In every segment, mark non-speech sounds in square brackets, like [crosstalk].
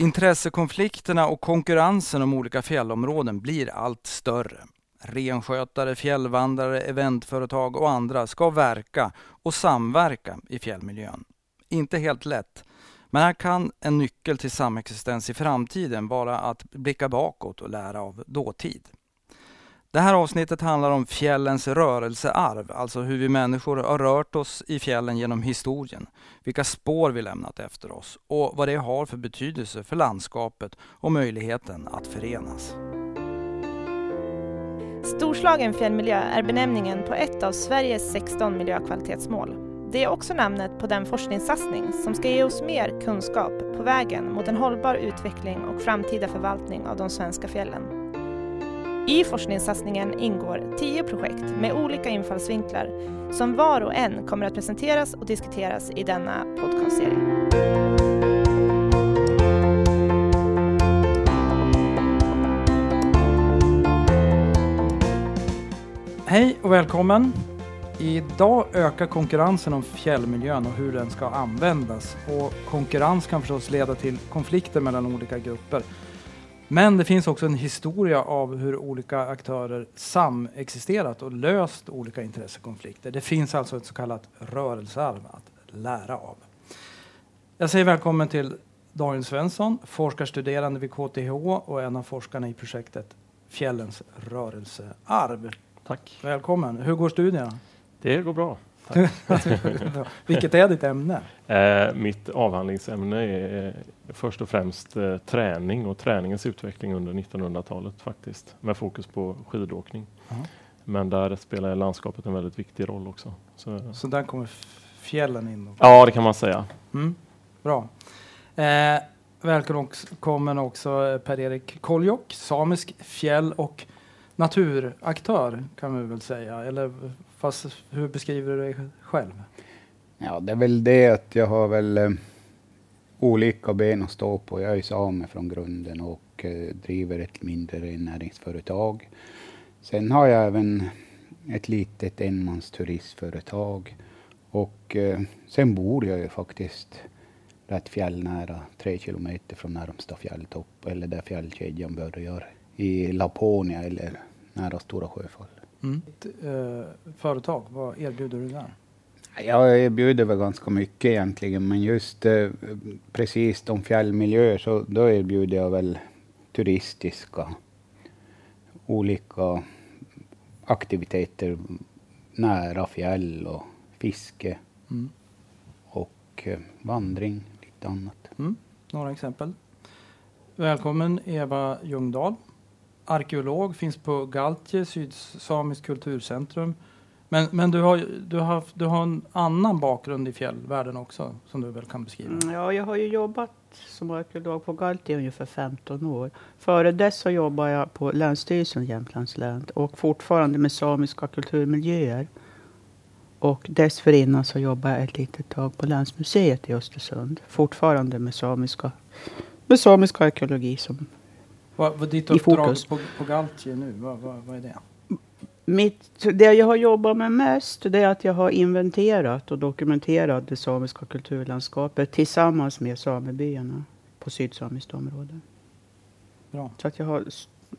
Intressekonflikterna och konkurrensen om olika fjällområden blir allt större. Renskötare, fjällvandrare, eventföretag och andra ska verka och samverka i fjällmiljön. Inte helt lätt, men här kan en nyckel till samexistens i framtiden vara att blicka bakåt och lära av dåtid. Det här avsnittet handlar om fjällens rörelsearv, alltså hur vi människor har rört oss i fjällen genom historien, vilka spår vi lämnat efter oss och vad det har för betydelse för landskapet och möjligheten att förenas. Storslagen fjällmiljö är benämningen på ett av Sveriges 16 miljökvalitetsmål. Det är också namnet på den forskningssatsning som ska ge oss mer kunskap på vägen mot en hållbar utveckling och framtida förvaltning av de svenska fjällen. I forskningssatsningen ingår tio projekt med olika infallsvinklar som var och en kommer att presenteras och diskuteras i denna podcastserie. Hej och välkommen! Idag ökar konkurrensen om fjällmiljön och hur den ska användas. Och konkurrens kan förstås leda till konflikter mellan olika grupper. Men det finns också en historia av hur olika aktörer samexisterat och löst olika intressekonflikter. Det finns alltså ett så kallat rörelsearv att lära av. Jag säger välkommen till Daniel Svensson, forskarstuderande vid KTH och en av forskarna i projektet Fjällens rörelsearv. Tack. Välkommen. Hur går studierna? Det går bra. [laughs] Vilket är ditt ämne? Eh, mitt avhandlingsämne är först och främst eh, träning och träningens utveckling under 1900-talet faktiskt med fokus på skidåkning. Mm. Men där spelar landskapet en väldigt viktig roll också. Så, Så där kommer fjällen in? Också. Ja, det kan man säga. Mm. Bra. Eh, välkommen också Per-Erik Koljok, samisk fjäll och naturaktör kan vi väl säga. Eller fast hur beskriver du dig själv? Ja, det är väl det att jag har väl eh, olika ben att stå på. Jag är same från grunden och eh, driver ett mindre näringsföretag. Sen har jag även ett litet enmansturistföretag och eh, sen bor jag ju faktiskt rätt fjällnära, tre kilometer från närmsta fjälltopp eller där fjällkedjan börjar i Laponia eller nära Stora Sjöfall. Mm. Uh, företag, vad erbjuder du där? Jag erbjuder väl ganska mycket egentligen, men just uh, precis de fjällmiljöer så då erbjuder jag väl turistiska olika aktiviteter nära fjäll och fiske mm. och uh, vandring, lite annat. Mm. Några exempel. Välkommen Eva Ljungdahl arkeolog, finns på Galtje, Sydsamiskt kulturcentrum. Men, men du, har, du, har, du har en annan bakgrund i fjällvärlden också som du väl kan beskriva? Mm, ja, jag har ju jobbat som arkeolog på Galtje i ungefär 15 år. Före dess så jobbade jag på Länsstyrelsen i Jämtlands län och fortfarande med samiska kulturmiljöer. Och dessförinnan så jobbade jag ett litet tag på Länsmuseet i Östersund. Fortfarande med samiska, med samisk arkeologi som vad, vad ditt uppdrag på, på Galtje nu, vad, vad, vad är det? Mitt, det jag har jobbat med mest det är att jag har inventerat och dokumenterat det samiska kulturlandskapet tillsammans med samebyarna på sydsamiskt område. Bra. Så att jag har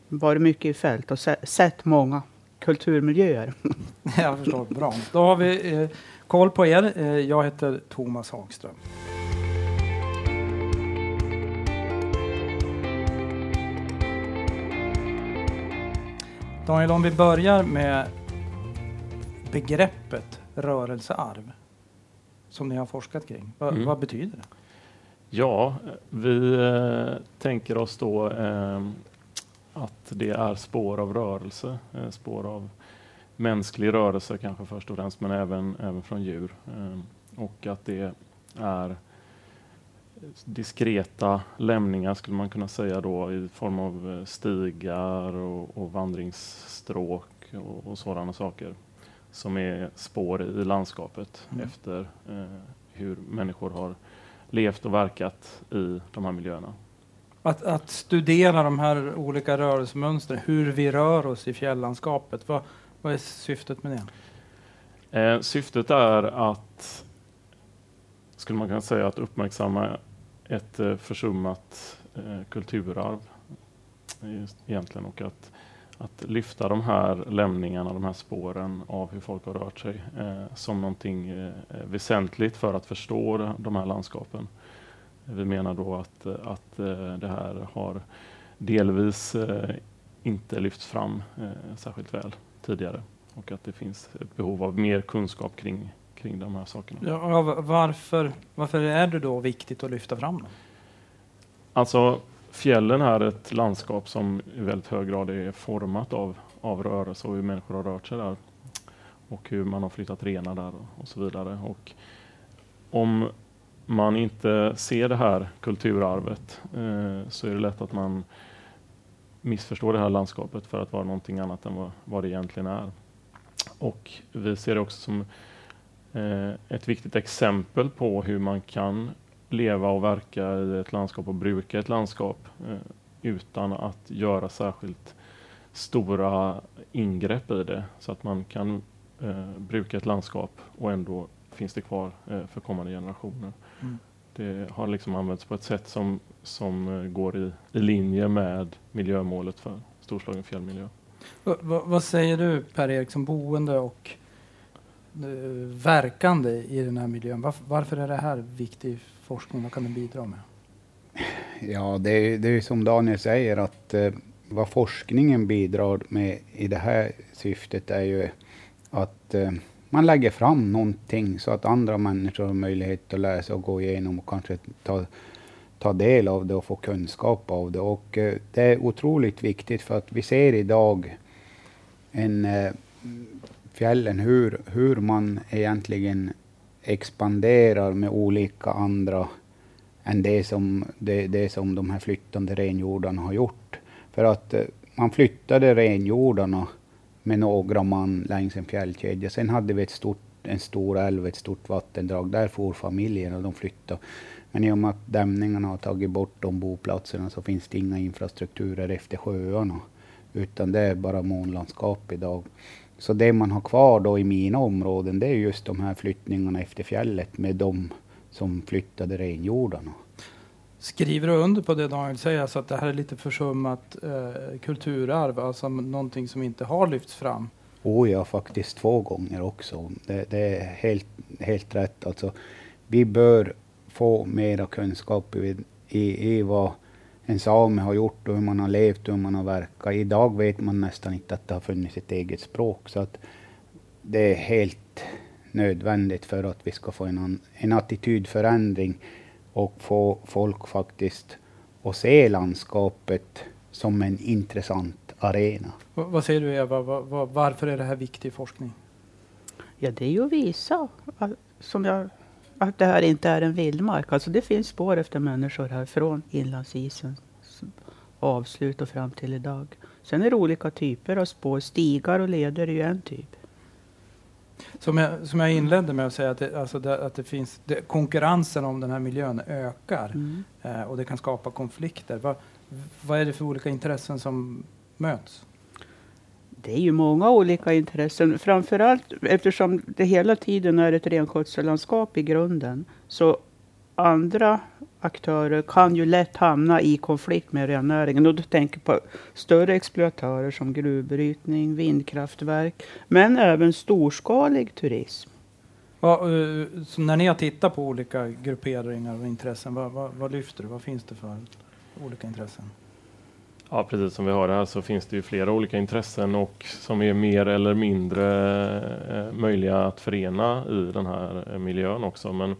varit mycket i fält och sett många kulturmiljöer. [laughs] jag förstår, bra. Då har vi eh, koll på er. Eh, jag heter Thomas Hagström. Daniel, om vi börjar med begreppet rörelsearv som ni har forskat kring. Va, mm. Vad betyder det? Ja, vi eh, tänker oss då eh, att det är spår av rörelse, eh, spår av mänsklig rörelse kanske först och främst, men även, även från djur. Eh, och att det är diskreta lämningar skulle man kunna säga då i form av eh, stigar och, och vandringsstråk och, och, sådana saker som är spår i landskapet mm. efter eh, hur människor har levt och verkat i de här miljöerna. Att, att studera de här olika rörelsemönstren, hur vi rör oss i fjällandskapet, vad, vad är syftet med det? Eh, syftet är att skulle man kunna säga att uppmärksamma ett eh, försummat eh, kulturarv egentligen och att, att lyfta de här lämningarna, de här spåren av hur folk har rört sig eh, som någonting eh, eh väsentligt för att förstå de här landskapen. Vi menar då att, att det här har delvis eh, inte lyfts fram särskilt väl tidigare och att det finns ett behov av mer kunskap kring, kring de här sakerna. Ja, varför, varför är det då viktigt att lyfta fram dem? Alltså, fjällen är ett landskap som i väldigt hög grad är format av, av rörelse och hur människor har rört sig där. Och hur man har flyttat renar där och så vidare. Och om man inte ser det här kulturarvet eh, så är det lätt att man missförstår det här landskapet för att vara någonting annat än vad, vad det egentligen är. Och vi ser det också som ett viktigt exempel på hur man kan leva och verka i ett landskap och bruka ett landskap eh, utan att göra särskilt stora ingrepp i det. Så att man kan eh, bruka ett landskap och ändå finns det kvar eh, för kommande generationer. Mm. Det har liksom använts på ett sätt som, som eh, går i, i linje med miljömålet för storslagen fjällmiljö. V vad säger du Per-Erik som boende och Eh, verkande i den här miljön? Varför, varför är det här viktig forskning? Vad kan den bidra med? Ja, det är, det är som Daniel säger att eh, vad forskningen bidrar med i det här syftet är ju att eh, man lägger fram någonting så att andra människor har möjlighet att läsa och gå igenom och kanske ta, ta del av det och få kunskap av det. Och eh, det är otroligt viktigt för att vi ser idag en eh, fjällen hur, hur man egentligen expanderar med olika andra än det som, det, det som de här flyttande renjordarna har gjort. För att eh, man flyttade renjordarna med några man längs en fjällkedja. Sen hade vi ett stort, en stor älv, ett stort vattendrag. Där for familjerna och de flyttade. Men i och med att dämningarna har tagit bort de boplatserna så finns det inga infrastrukturer efter sjöarna. Utan det är bara månlandskap idag. Så det man har kvar då i mina områden det är just de här flyttningarna efter fjället med de som flyttade renjordarna. Skriver du under på det Daniel säger, alltså att det här är lite försummat eh, kulturarv, alltså någonting som inte har lyfts fram? Oh ja, faktiskt två gånger också. Det, det, är helt, helt rätt. Alltså, vi bör få mera kunskap i, i, i vad en same har gjort och hur man har levt och hur man har verkat. Idag vet man nästan inte att det har funnits ett eget språk. Så att det är helt nödvändigt för att vi ska få en, en attitydförändring och få folk faktiskt att se landskapet som en intressant arena. vad säger du Eva, var, varför är det här viktig forskning? Ja, det är ju att visa som jag, att det här inte är en vildmark. Alltså det finns spår efter människor här från inlandsisen avslut och fram till idag. Sen är det olika typer av spår. Stigar och leder är ju en typ. Som jag, som jag inledde med att säga, att det, alltså det, att det finns, det, konkurrensen om den här miljön ökar mm. eh, och det kan skapa konflikter. Va, vad är det för olika intressen som möts? Det är ju många olika intressen. Framförallt eftersom det hela tiden är ett renskötsellandskap i grunden. Så andra aktörer kan ju lätt hamna i konflikt med rennäringen. Och då tänker på större exploatörer som gruvbrytning, vindkraftverk, men även storskalig turism. Ja, eh, så när ni har tittat på olika grupperingar och intressen, vad, vad, vad lyfter du? Vad finns det för olika intressen? Ja, precis som vi hörde här så finns det ju flera olika intressen och som är mer eller mindre eh, möjliga att förena i den här eh, miljön också. Men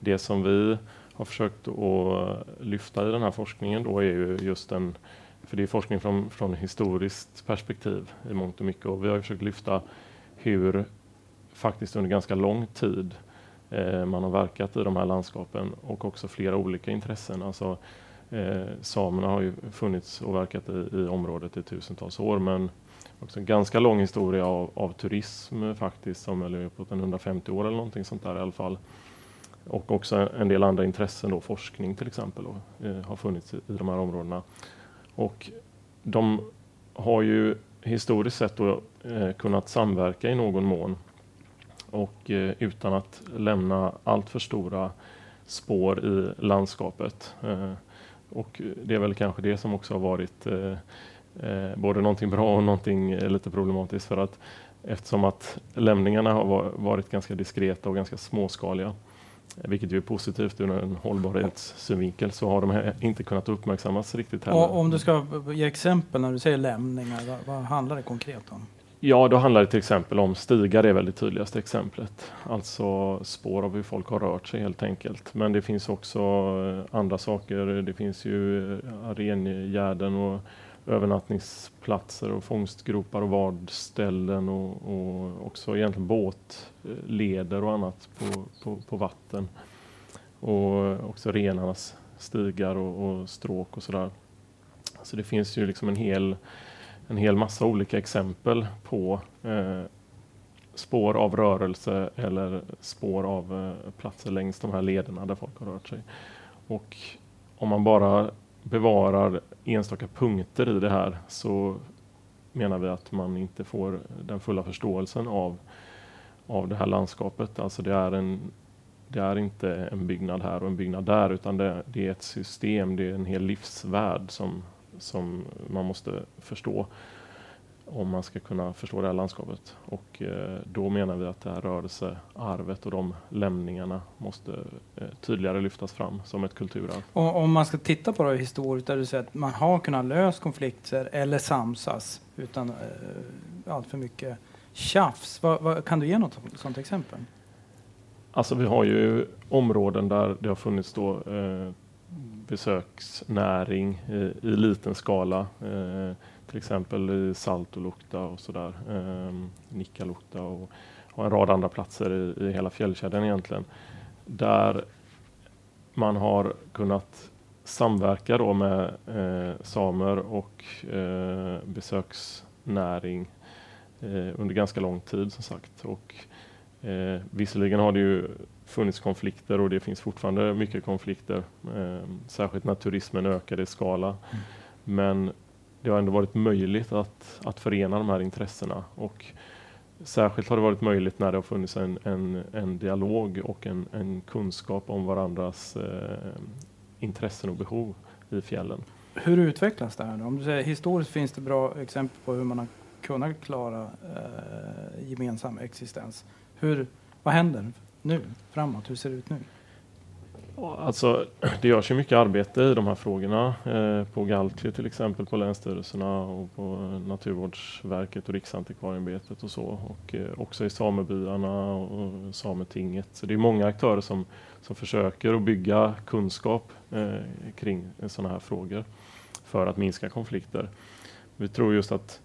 det som vi har försökt att lyfta i den här forskningen då är ju just en, för det är forskning från, från historiskt perspektiv i mångt och mycket och vi har försökt lyfta hur faktiskt under ganska lång tid eh, man har verkat i de här landskapen och också flera olika intressen. Alltså, eh, samerna har ju funnits och verkat i, i området i tusentals år men också en ganska lång historia av, av turism faktiskt som är uppåt 150 år eller någonting sånt där i alla fall och också en del andra intressen, då, forskning till exempel, då, eh, har funnits i, i, de här områdena. Och de har ju historiskt sett då, eh, kunnat samverka i någon mån och eh, utan att lämna allt för stora spår i landskapet. Eh, och det är väl kanske det som också har varit både någonting bra och någonting lite problematiskt för att eftersom att lämningarna har varit ganska diskreta och ganska småskaliga vilket ju är positivt ur en hållbarhetssynvinkel så har de inte kunnat uppmärksammas riktigt heller. Och om du ska ge exempel när du säger lämningar, vad, vad handlar det konkret om? Ja, då handlar det till exempel om stigar, det är väl det tydligaste exemplet. Alltså spår av hur folk har rört sig helt enkelt. Men det finns också eh, andra saker. Det finns ju eh, arengärden och övernattningsplatser och fångstgropar och vadställen och, och också egentligen båtleder och annat på, på, på vatten. Och också renarnas stigar och, och stråk och sådär. Så det finns ju liksom en hel, en hel massa olika exempel på eh, spår av rörelse eller spår av eh, platser längs de här lederna där folk har rört sig. Och om man bara bevarar enstaka punkter i det här så menar vi att man inte får den fulla förståelsen av, av det här landskapet. Alltså det är, en, det är inte en byggnad här och en byggnad där utan det, det är ett system, det är en hel livsvärld som, som man måste förstå om man ska kunna förstå det här landskapet. Och eh, då menar vi att det här rörelsearvet och de lämningarna måste eh, tydligare lyftas fram som ett kulturarv. Och om man ska titta på det historiskt, där du säger att man har kunnat lösa konflikter eller samsas utan eh, allt för mycket tjafs. Vad, vad, kan du ge något sådant exempel? Alltså vi har ju områden där det har funnits då eh, besöksnäring i, i liten skala. Eh, till exempel i Saltolukta och sådär. Eh, Nikkaluokta och, och en rad andra platser i, i hela fjällkedjan egentligen. Där man har kunnat samverka då med eh, samer och eh, besöksnäring eh, under ganska lång tid som sagt. Och, eh, visserligen har det ju funnits konflikter och det finns fortfarande mycket konflikter. Eh, särskilt när turismen ökar i skala. Mm. Men det har ändå varit möjligt att, att förena de här intressena. Och särskilt har det varit möjligt när det har funnits en, en, en dialog och en, en kunskap om varandras eh, intressen och behov i fjällen. Hur utvecklas det här? Då? Om du säger historiskt finns det bra exempel på hur man har kunnat klara eh, gemensam existens. Hur, vad händer nu framåt? Hur ser det ut nu? Alltså, [clears throat] det görs ju mycket arbete i de här frågorna eh, på Galtje till exempel, på länsstyrelserna och på Naturvårdsverket och Riksantikvarieämbetet och så. Och eh, också i samebyarna och Sametinget. Så det är många aktörer som, som försöker att bygga kunskap eh, kring sådana här frågor för att minska konflikter. Vi tror just att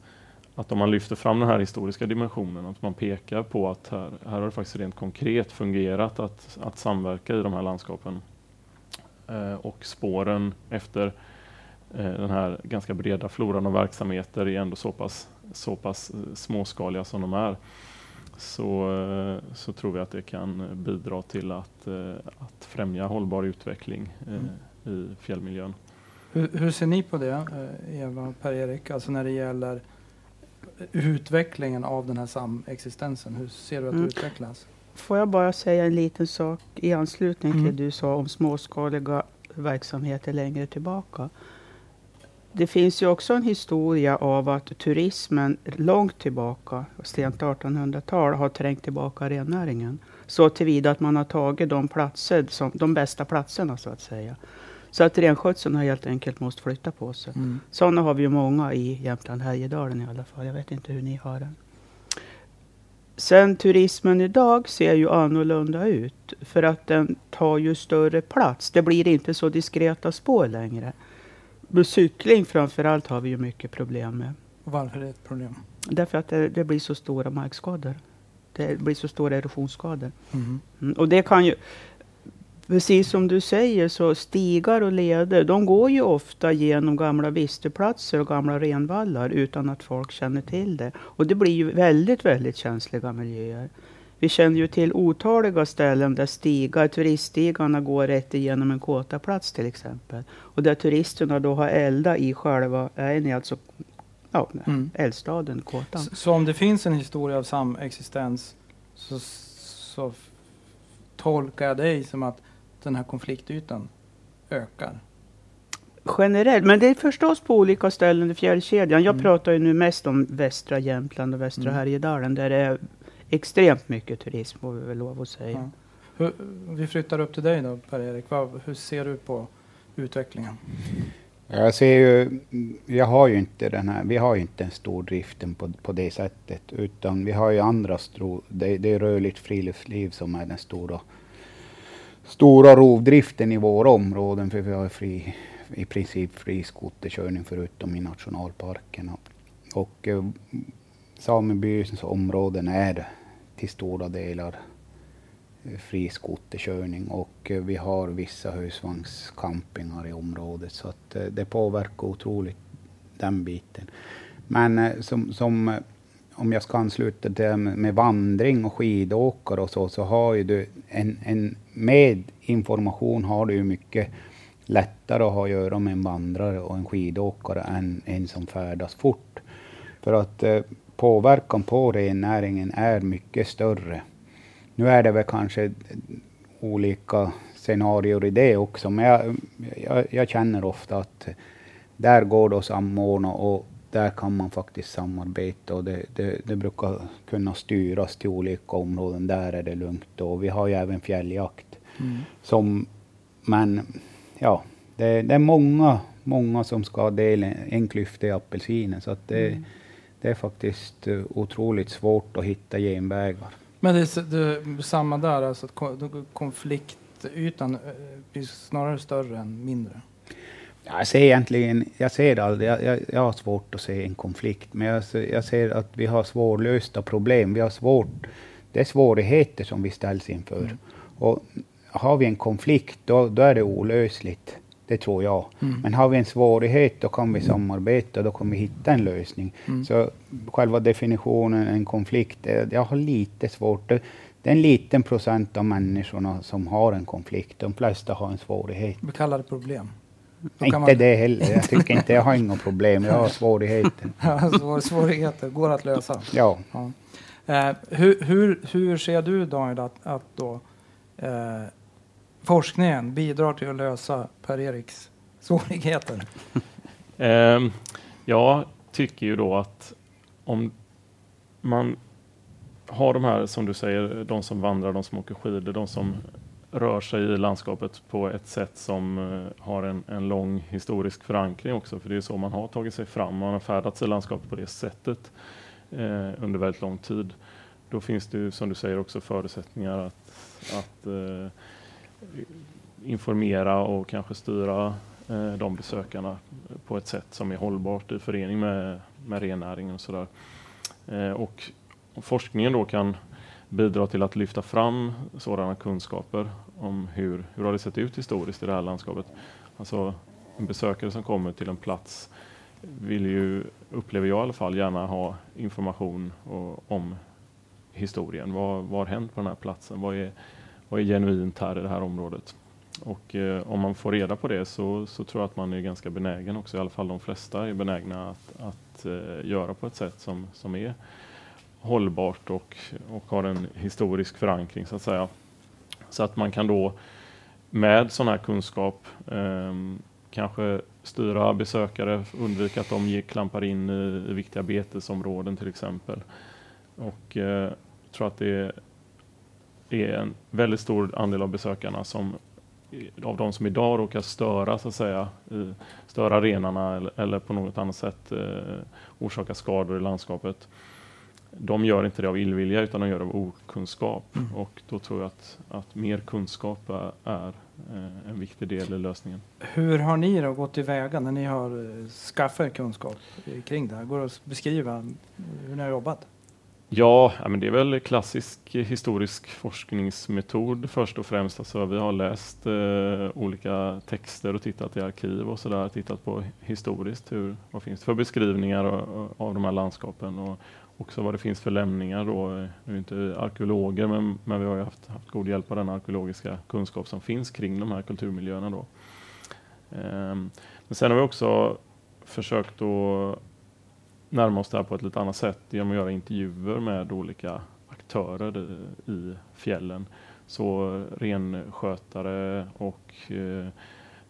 att om man lyfter fram den här historiska dimensionen, att man pekar på att här, här har det faktiskt rent konkret fungerat att, att samverka i de här landskapen. Eh, och spåren efter eh, den här ganska breda floran av verksamheter är ändå så pass, så pass eh, småskaliga som de är. Så, eh, så tror vi att det kan bidra till att, eh, att främja hållbar utveckling mm. i fjällmiljön. Hur, hur, ser ni på det, Eva Per-Erik, alltså när det gäller utvecklingen av den här samexistensen? Hur ser du att det mm. utvecklas? Får jag bara säga en liten sak i anslutning till mm. det du sa om småskaliga verksamheter längre tillbaka. Det finns ju också en historia av att turismen långt tillbaka, sent 1800-tal, har trängt tillbaka rennäringen. Så tillvida att man har tagit de, platser som, de bästa platserna så att säga. Så att renskötseln har helt enkelt måste flytta på sig. Mm. Sådana har vi ju många i Jämtland, Härjedalen i alla fall. Jag vet inte hur ni har det. Sen turismen idag ser ju annorlunda ut. För att den tar ju större plats. Det blir inte så diskreta spår längre. Med cykling framförallt har vi ju mycket problem med. Varför är det ett problem? Därför att det, det blir så stora markskador. Det blir så stora erosionsskador. Mm. Mm, och det kan ju, precis som du säger så stigar och leder, de går ju ofta genom gamla visteplatser och gamla renvallar utan att folk känner till det. Och det blir ju väldigt, väldigt känsliga miljöer. Vi känner ju till otaliga ställen där stigar, turiststigarna går rätt igenom en kåtaplats till exempel. Och där turisterna då har eldat i själva, är alltså ja, mm. eldstaden, kåtan. Så, så, om det finns en historia av samexistens så, så tolkar jag dig som att den här konfliktytan ökar? generellt, men det är förstås på olika ställen i fjällkedjan. Jag Mm. pratar ju nu mest om västra Jämtland och västra Mm. Härjedalen där det är extremt mycket turism får vi väl lov att säga. Ja. Hur, vi flyttar upp till dig då Per-Erik. Hur ser du på utvecklingen? Jag ser ju, jag har ju inte den här, vi har ju inte en stor driften på, på det sättet, utan vi har ju andra stro, det, det är rörligt friluftsliv som är den stora, stora rovdriften i våra områden, för vi har fri, i princip fri skoterkörning förutom i nationalparkerna. Och eh, samebyns områden är till stora delar eh, fri skoterkörning och eh, vi har vissa husvagnscampingar i området så att eh, det påverkar otroligt den biten. Men eh, som, som eh, om jag ska ansluta det med vandring och skidåkare och så, så har ju du en, en med information har du ju mycket lättare att ha att göra med en vandrare och en skidåkare än en som färdas fort. För att eh, påverkan på rennäringen är mycket större. Nu är det väl kanske olika scenarier i det också, men jag, jag, jag känner ofta att där går det att samordna och där kan man faktiskt samarbeta och det, det, det brukar kunna styras till olika områden. Där är det lugnt och vi har ju även fjälljakt. Mm. Som, men ja, det, det är många, många som ska ha del en klyfta i apelsinen så att det, Mm. det är faktiskt eh, otroligt svårt att hitta genvägar. Men det är, samma där, alltså konfliktytan eh, blir snarare större än mindre. Ja, Jag ser egentligen, jag ser aldrig, jag, jag, jag har svårt att se en konflikt, men jag, ser- jag ser att vi har svårlösta problem. Vi har svårt, det är svårigheter som vi ställs inför. Mm. Och har vi en konflikt, då, då är det olösligt. Det tror jag. Mm. Men har vi en svårighet, då kan vi samarbeta, då kan vi hitta en lösning. Mm. Så själva definitionen, en konflikt, jag har lite svårt. Det, det är en liten procent av människorna som har en konflikt. De flesta har en svårighet. Vi kallar det problem. Inte man- det heller. Jag tycker inte jag har inga problem. Jag har svårigheter. [laughs] Ja, svår- svårigheter går att lösa. Ja. Ja. Eh, hur, hur, hur ser du Daniel att, att då, eh, forskningen bidrar till att lösa Per-Eriks svårigheter? [laughs] Ehm, jag tycker ju då att om man har de här, som du säger, de som vandrar, de som åker skidor, de som rör sig i landskapet på ett sätt som eh, har en, en lång historisk förankring också, för det är så man har tagit sig fram. Man har färdats i landskapet på det sättet eh, under väldigt lång tid. Då finns det ju, som du säger, också förutsättningar att, att eh, informera och kanske styra eh, de besökarna på ett sätt som är hållbart i förening med, med rennäringen och sådär. Eh, och om forskningen då kan bidra till att lyfta fram sådana kunskaper om hur, hur har det sett ut historiskt i det här landskapet. Alltså en besökare som kommer till en plats vill ju, upplever jag i alla fall, gärna ha information och, om historien. Vad, vad har hänt på den här platsen? Vad är, vad är genuint här i det här området? Och eh, om man får reda på det så, så tror jag att man är ganska benägen också, i alla fall de flesta är benägna att, att eh, göra på ett sätt som, som är hållbart och, och har en historisk förankring så att säga. Så att man kan då med sån här kunskap eh, kanske styra besökare, undvika att de klampar in i, i viktiga betesområden till exempel. Och eh, jag tror att det är en väldigt stor andel av besökarna som eh, av de som idag råkar störa så att säga, i, störa renarna eller, eller på något annat sätt eh, orsaka skador i landskapet. De gör inte det av illvilja utan de gör det av okunskap. Mm. Och då tror jag att, att mer kunskap är, eh, en viktig del i lösningen. Hur har ni då gått tillväga när ni har eh, skaffat er kunskap kring det här? Går det att beskriva hur ni har jobbat? Ja, men det är väl klassisk eh, historisk forskningsmetod först och främst. Alltså, vi har läst eh, olika texter och tittat i arkiv och sådär, tittat på historiskt hur, vad finns det för beskrivningar av, av de här landskapen och också vad det finns för lämningar. Då. Nu är vi inte arkeologer men, men vi har ju haft, haft god hjälp av den arkeologiska kunskap som finns kring de här kulturmiljöerna. Då. Eh, men sen har vi också försökt att närma oss det här på ett lite annat sätt genom att göra intervjuer med olika aktörer i, i fjällen. Så renskötare och eh,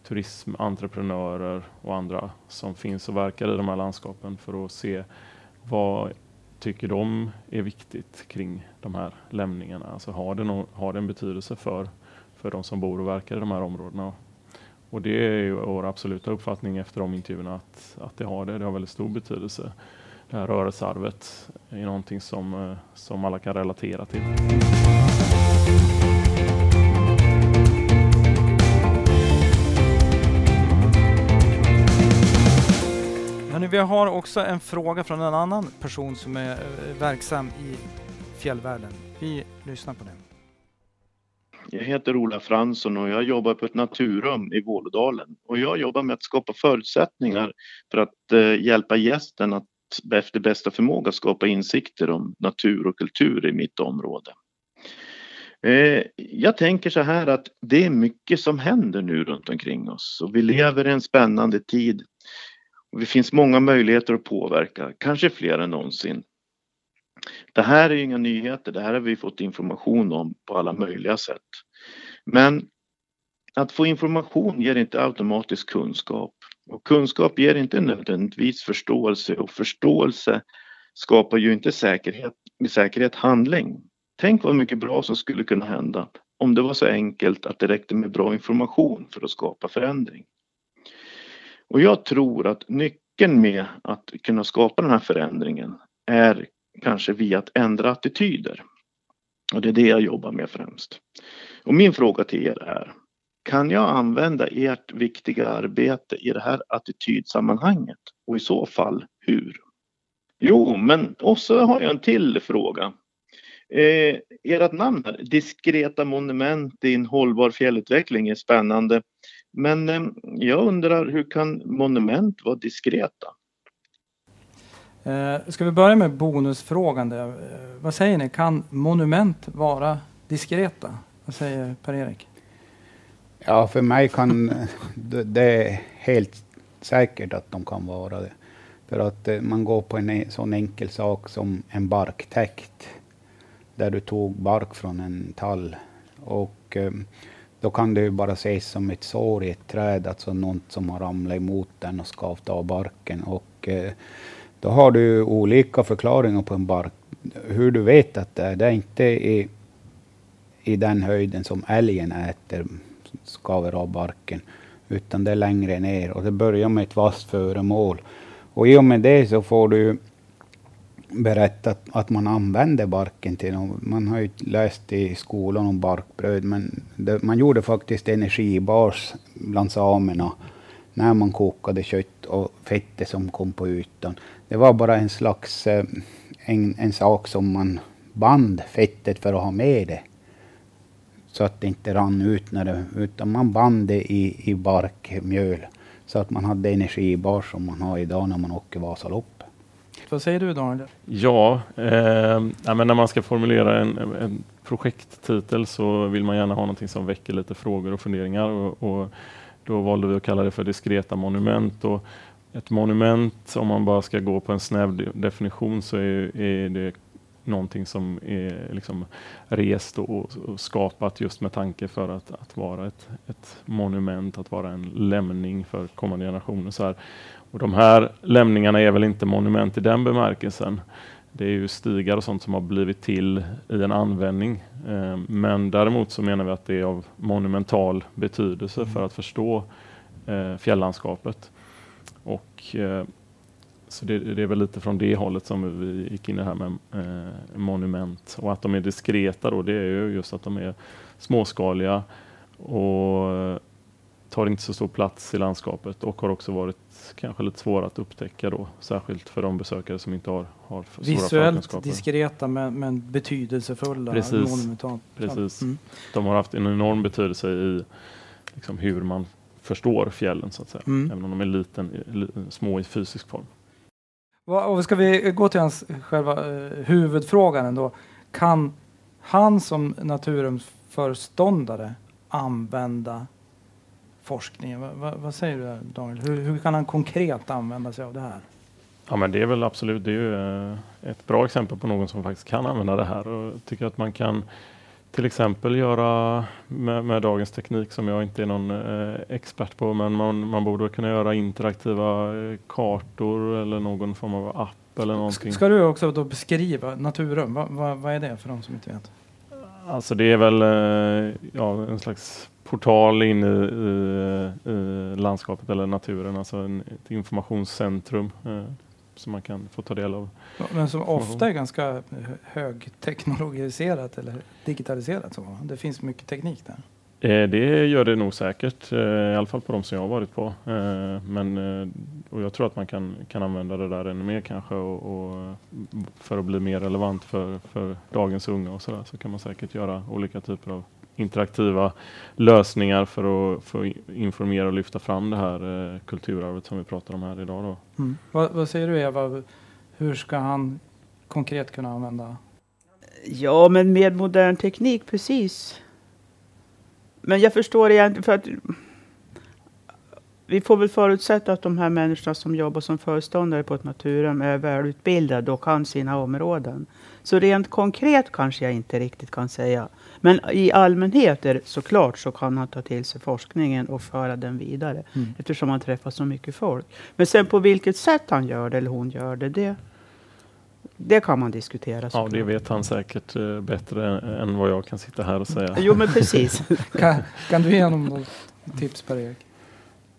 turismentreprenörer och andra som finns och verkar i de här landskapen för att se vad tycker de är viktigt kring de här lämningarna. Alltså har det, no har det en betydelse för, för de som bor och verkar i de här områdena? Och det är vår absoluta uppfattning efter de intervjuerna att, att det har det. Det har väldigt stor betydelse. Det här rörelsearvet är någonting som, eh, som alla kan relatera till. Hörrni, vi har också en fråga från en annan person som är eh, verksam i fjällvärlden. Vi lyssnar på det. Jag heter Ola Fransson och jag jobbar på ett naturrum i Vålådalen. Och jag jobbar med att skapa förutsättningar för att eh, hjälpa gästen att efter bästa förmåga skapa insikter om natur och kultur i mitt område. Eh, jag tänker så här att det är mycket som händer nu runt omkring oss och vi lever i en spännande tid. Och det finns många möjligheter att påverka, kanske fler än någonsin. Det här är inga nyheter, det här har vi fått information om på alla möjliga sätt. Men att få information ger inte automatiskt kunskap. Och kunskap ger inte nödvändigtvis förståelse och förståelse skapar ju inte säkerhet, med säkerhet handling. Tänk vad mycket bra som skulle kunna hända om det var så enkelt att det räckte med bra information för att skapa förändring. Och jag tror att nyckeln med att kunna skapa den här förändringen är kanske via att ändra attityder. Och det är det jag jobbar med främst. Och min fråga till er är, kan jag använda ert viktiga arbete i det här attitydsammanhanget? Och i så fall hur? Jo, men också har jag en till fråga. Eh, ert namn här, Diskreta monument i en hållbar fjällutveckling, är spännande. Men eh, jag undrar, hur kan monument vara diskreta? Eh, ska vi börja med bonusfrågan? Där? Eh, vad säger ni, kan monument vara diskreta? Vad säger Per-Erik? Ja, för mig kan det är helt säkert att de kan vara det. För att eh, man går på en e, sån enkel sak som en barktäkt där du tog bark från en tall. Och eh, då kan det ju bara ses som ett sår i ett träd, alltså något som har ramlat emot den och skavt av barken. Och eh, då har du olika förklaringar på en bark. Hur du vet att det är, det är inte i, i den höjden som älgen äter, skaver av barken, utan det är längre ner och det börjar med ett vasst föremål. Och i och med det så får du berättat att man använder barken till något. Man har ju läst i skolan om barkbröd, men det, man gjorde faktiskt energibars bland samerna när man kokade kött och fettet som kom på ytan. Det var bara en slags eh, en, en sak som man band fettet för att ha med det. Så att det inte rann ut, när det, utan man band det i, i barkmjöl. Så att man hade energibar som man har idag när man åker Vasalopp. Vad säger du Daniel? Ja, eh, men när man ska formulera en, en, projekttitel så vill man gärna ha någonting som väcker lite frågor och funderingar. Och, och då valde vi att kalla det för diskreta monument. Och ett monument, om man bara ska gå på en snäv definition, så är, är det någonting som är liksom rest och, och, skapat just med tanke för att, att vara ett, ett, monument, att vara en lämning för kommande generationer. Så här. Och de här lämningarna är väl inte monument i den bemärkelsen. Det är ju stigar och sånt som har blivit till i en användning. Eh, men däremot så menar vi att det är av monumental betydelse för att förstå eh, fjällandskapet. Och, eh, så det, det, är väl lite från det hållet som vi gick in i det här med monument. Och att de är diskreta då, det är ju just att de är småskaliga och tar inte så stor plats i landskapet och har också varit kanske lite svåra att upptäcka då, särskilt för de besökare som inte har, har Visuellt diskreta men, men betydelsefulla. Precis. Precis. Mm. De har haft en enorm betydelse i liksom, hur man förstår fjällen så att säga, mm. även om de är liten, små i fysisk form. Och ska vi gå till hans själva eh, huvudfrågan ändå. Kan han som naturrumsföreståndare använda forskningen. Va, va, vad säger du Daniel? Hur, hur, kan han konkret använda sig av det här? Ja men det är väl absolut, det är ju eh, ett bra exempel på någon som faktiskt kan använda det här och tycker att man kan till exempel göra med, med, dagens teknik som jag inte är någon eh, expert på, men man, man borde kunna göra interaktiva eh, kartor eller någon form av app eller någonting. Ska du också då beskriva Naturum? Va, va, vad är det för de som inte vet? Alltså det är väl eh, ja, en slags portal in i, i, i, landskapet eller naturen, alltså en, ett informationscentrum eh, som man kan få ta del av. Men som ofta är ganska högteknologiserat eller digitaliserat. Så. Det finns mycket teknik där. Eh, det gör det nog säkert, eh, i alla fall på de som jag har varit på. Eh, men, och jag tror att man kan, kan använda det där ännu mer kanske och, och för att bli mer relevant för, för dagens unga och så där, så kan man säkert göra olika typer av interaktiva lösningar för att, för att informera och lyfta fram det här eh, kulturarvet som vi pratar om här idag. Då. Mm. Vad, vad, säger du Eva, hur ska han konkret kunna använda? Ja, men med modern teknik, precis. Men jag förstår egentligen, för att vi får väl förutsätta att de här människorna som jobbar som föreståndare på ett naturhem är välutbildade och kan sina områden. Så rent konkret kanske jag inte riktigt kan säga. Men i allmänhet är det såklart så kan han ta till sig forskningen och föra den vidare. Mm. Eftersom han träffar så mycket folk. Men sen på vilket sätt han gör det eller hon gör det, det, det kan man diskutera. Ja, det vet han säkert uh, bättre än vad jag kan sitta här och säga. Jo, men precis. [laughs] kan, kan du ge honom tips Per-Erik?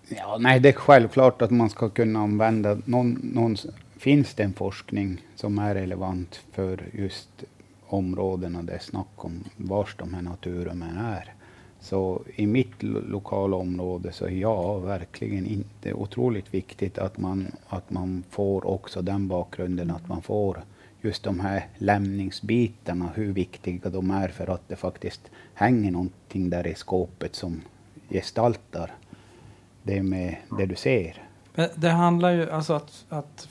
Ja, nej, det är självklart att man ska kunna använda någon, någon finns det en forskning som är relevant för just områdena det är snack om, vars de här naturrummen är. Så i mitt lokala område så är jag verkligen inte otroligt viktigt att man, att man får också den bakgrunden att man får just de här lämningsbitarna, hur viktiga de är för att det faktiskt hänger någonting där i skåpet som gestaltar det med det du ser. Det handlar ju alltså att, att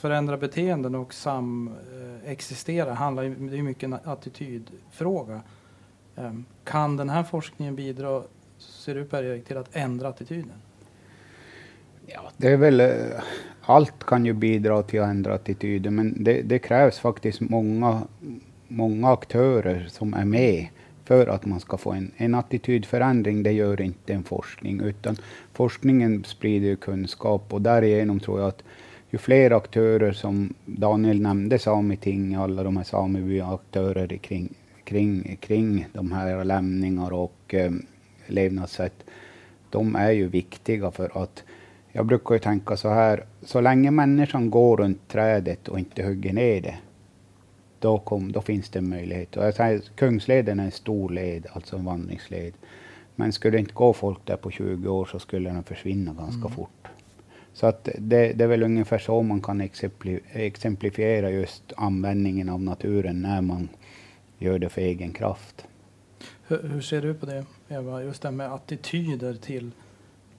förändra beteenden och samexistera handlar ju, det är mycket en attitydfråga. Ehm, kan den här forskningen bidra, ser du Per-Erik, till att ändra attityden? Ja, det är väl, eh, allt kan ju bidra till att ändra attityden, men det, det krävs faktiskt många, många aktörer som är med för att man ska få en, en attitydförändring. Det gör inte en forskning, utan forskningen sprider kunskap och därigenom tror jag att ju fler aktörer som Daniel nämnde, Sameting, alla de här samebyaktörer kring, kring, kring de här lämningar och eh, levnadssätt, de är ju viktiga för att jag brukar ju tänka så här, så länge människan går runt trädet och inte hugger ner det, då, kom, då finns det en möjlighet. Och jag säger, Kungsleden är en stor led, alltså en vandringsled. Men skulle det inte gå folk där på 20 år så skulle den försvinna ganska mm. fort. Så att det, det, är väl ungefär så man kan exemplifiera just användningen av naturen när man gör det för egen kraft. Hur, hur, ser du på det, Eva? Just det med attityder till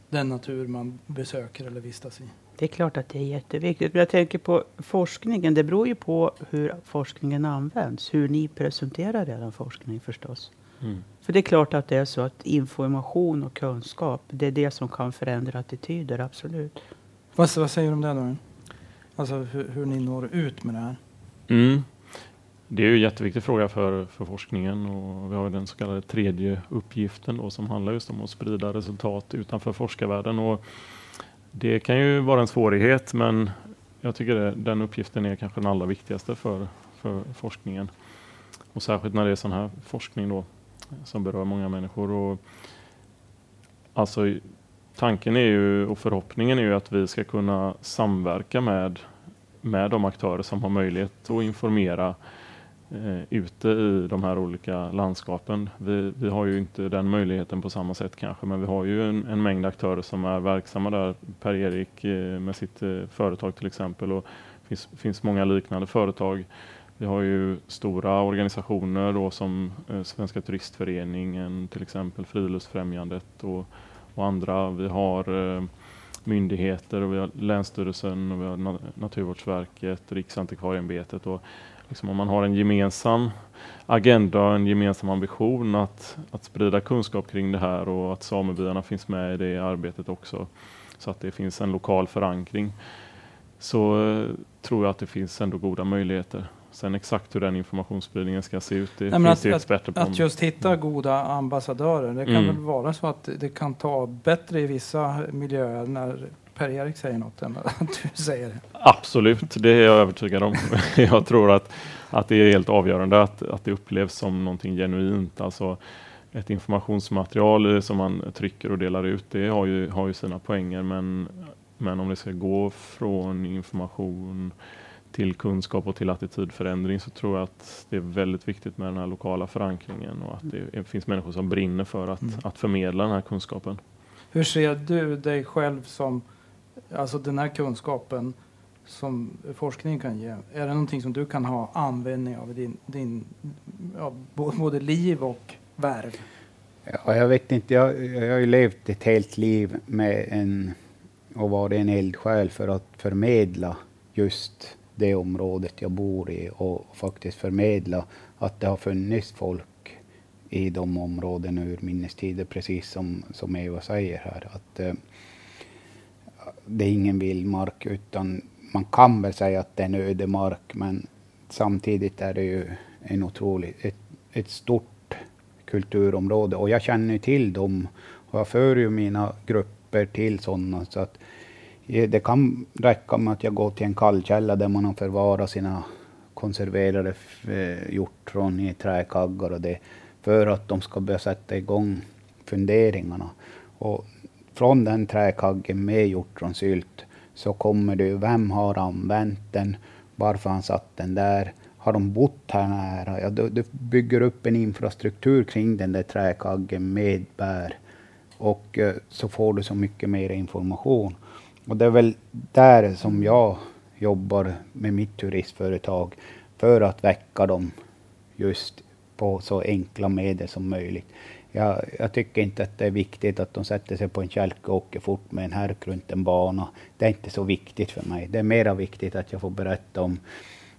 den natur man besöker eller vistas i? Det är klart att det är jätteviktigt. Men jag tänker på forskningen. Det beror ju på hur forskningen används. Hur ni presenterar er forskning förstås. Mm. För det är klart att det är så att information och kunskap, det är det som kan förändra attityder, absolut. Vad, vad säger du om det då? Alltså hur, hur, ni når ut med det här? Mm. Det är ju en jätteviktig fråga för, för forskningen och vi har den så kallade tredje uppgiften då, som handlar just om att sprida resultat utanför forskarvärlden. Och det kan ju vara en svårighet men jag tycker det, den uppgiften är kanske den allra viktigaste för, för forskningen. Och särskilt när det är sån här forskning då som berör många människor. Och, alltså tanken är ju och förhoppningen är ju att vi ska kunna samverka med, med de aktörer som har möjlighet att informera eh, ute i de här olika landskapen. Vi, vi har ju inte den möjligheten på samma sätt kanske, men vi har ju en, en mängd aktörer som är verksamma där. Per-Erik eh, med sitt eh, företag till exempel och det finns, finns många liknande företag. Vi har ju stora organisationer då som eh, Svenska turistföreningen, till exempel Friluftsfrämjandet och och andra. Vi har eh, myndigheter och vi har Länsstyrelsen och vi har Naturvårdsverket, Riksantikvarieämbetet. Och liksom om man har en gemensam agenda och en gemensam ambition att, att sprida kunskap kring det här och att samebyarna finns med i det arbetet också så att det finns en lokal förankring så eh, tror jag att det finns ändå goda möjligheter Sen exakt hur den informationsspridningen ska se ut, det Nej, finns att, experter på. att just hitta goda ambassadörer. Det kan Mm. väl vara så att det kan ta bättre i vissa miljöer när Per-Erik säger något än att [laughs] du säger det. Absolut, det är jag övertygad om. [laughs] jag tror att, att det är helt avgörande att, att det upplevs som någonting genuint. Alltså ett informationsmaterial som man trycker och delar ut, det har ju, har ju sina poänger. Men, men om det ska gå från information till kunskap och till attitydförändring så tror jag att det är väldigt viktigt med den här lokala förankringen och att det finns människor som brinner för att, Mm. att förmedla den här kunskapen. Hur ser du dig själv som, alltså den här kunskapen som forskningen kan ge, är det någonting som du kan ha användning av i din, din ja, både liv och värv? Ja, jag vet inte, jag, jag har ju levt ett helt liv med en och varit en eldsjäl för att förmedla just det området jag bor i och faktiskt förmedla att det har funnits folk i de områdena ur minnestider, precis som, som Eva säger här. Att eh, det är ingen vildmark, utan man kan väl säga att det är en ödemark, men samtidigt är det ju en otrolig, ett, ett stort kulturområde och jag känner ju till dem och jag för ju mina grupper till sådana så att eh, det kan räcka med att jag går till en kallkälla där man har förvarat sina konserverade hjortron eh, i träkaggar och det för att de ska börja sätta igång funderingarna. Och från den träkaggen med hjortronsylt så kommer det ju, vem har använt den? Varför har han satt den där? Har de bott här nära? Ja, du, du bygger upp en infrastruktur kring den där träkaggen med bär. Och eh, så får du så mycket mer information. Och det är väl där som jag jobbar med mitt turistföretag för att väcka dem just på så enkla medel som möjligt. Jag, jag tycker inte att det är viktigt att de sätter sig på en kälke och åker fort med en härk runt en bana. Det är inte så viktigt för mig. Det är mera viktigt att jag får berätta om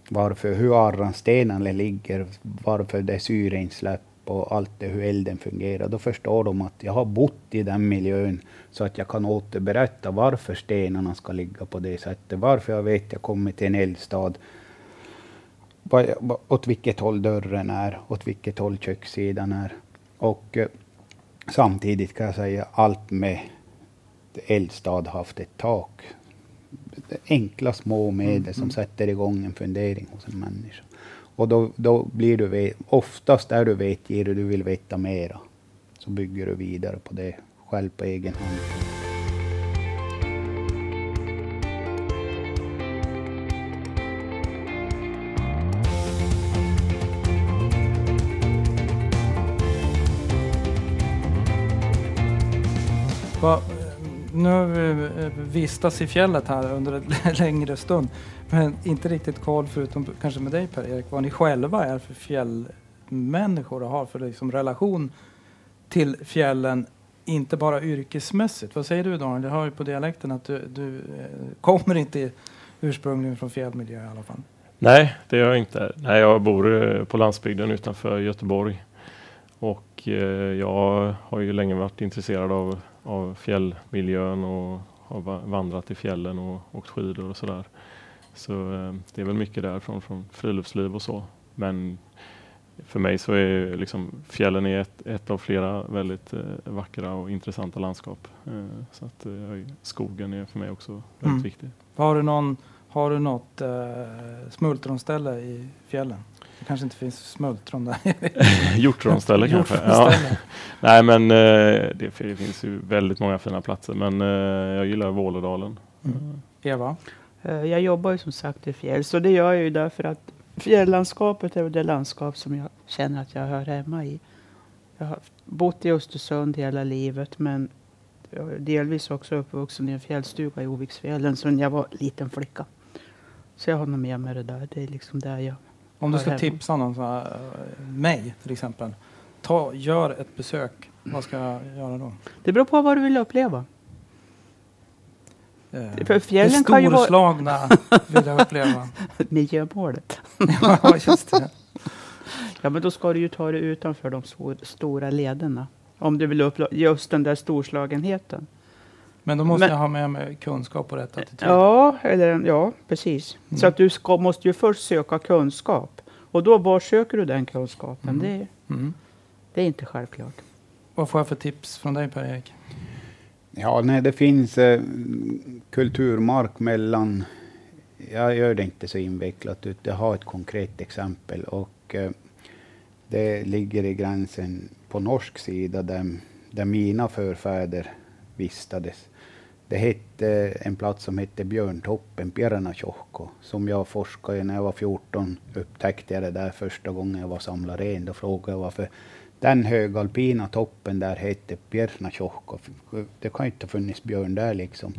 varför, hur arranstenarna ligger, varför det är syreinsläpp och allt det, hur elden fungerar. Då förstår de att jag har bott i den miljön så att jag kan återberätta varför stenarna ska ligga på det sättet. Varför jag vet jag kommer till en eldstad. Åt vilket håll dörren är, åt vilket håll kökssidan är. Och eh, samtidigt kan jag säga allt med eldstad haft ett tak. Enkla små medel som sätter igång en fundering hos en människa. Och då, då blir du, oftast där du vet ger du, du vill veta mera. Så bygger du vidare på det själv på egen hand. Va, nu har vi eh, vistats i fjället här under en [laughs] längre stund. Men inte riktigt koll, förutom kanske med dig Per-Erik, vad ni själva är för fjällmänniskor och har för liksom relation till fjällen. Inte bara yrkesmässigt. Vad säger du Daniel? Jag hör ju på dialekten att du, du eh, kommer inte ursprungligen från fjällmiljö i alla fall. Nej, det gör jag inte. Nej, jag bor eh, på landsbygden utanför Göteborg. Och eh, jag har ju länge varit intresserad av, av fjällmiljön och har va- vandrat i fjällen och åkt skidor och sådär. Så eh, det är väl mycket därifrån, från friluftsliv och så. Men för mig så är liksom fjällen är ett, ett av flera väldigt eh, vackra och intressanta landskap. Eh, så att eh, skogen är för mig också väldigt Mm. viktig. Har du, någon, har du något eh, smultronställe i fjällen? Det kanske inte finns smultron där. [laughs] Hjortronställe [laughs] kanske. Ja. [laughs] Nej men eh, det fi- finns ju väldigt många fina platser men eh, jag gillar Vålådalen. Mm. Eva? Eh, Jag jobbar ju som sagt i fjäll, så det gör jag ju därför att fjällandskapet är det landskap som jag känner att jag hör hemma i. Jag har bott i Östersund hela livet, men jag är delvis också uppvuxen i en fjällstuga i Oviksfjällen sedan jag var liten flicka. Så jag har nog med mig det där. Det är liksom där jag... Om du ska tipsa någon, så här, eh, mig till exempel. Ta, gör ett besök. Vad ska jag göra då? Det beror på vad du vill uppleva. Eh, För fjällen det kan ju vara- storslagna [laughs] vill jag uppleva. Miljömålet. [laughs] ja, just det. Ja, men då ska du ju ta dig utanför de stor, stora lederna. Om du vill uppleva just den där storslagenheten. Men då måste Men- jag ha med mig kunskap och rätt attityd. Ja, eller, ja precis. Mm. Så att du ska, måste ju först söka kunskap. Och då, var söker du den kunskapen? Mm. Det, Mm. det är inte självklart. Vad får jag för tips från dig Per-Erik? Ja, nej, det finns eh, kulturmark mellan... Jag gör det inte så invecklat, utan jag har ett konkret exempel. Och eh, Det ligger i gränsen på norsk sida där, där mina förfäder vistades. Det hette en plats som hette Björntoppen, Björnatjokko, som jag forskade i när jag var 14. Upptäckte jag det där första gången jag var samlare ren. Då frågade jag varför den högalpina toppen där hette Björnatjokko. Det kan ju inte ha funnits björn där liksom.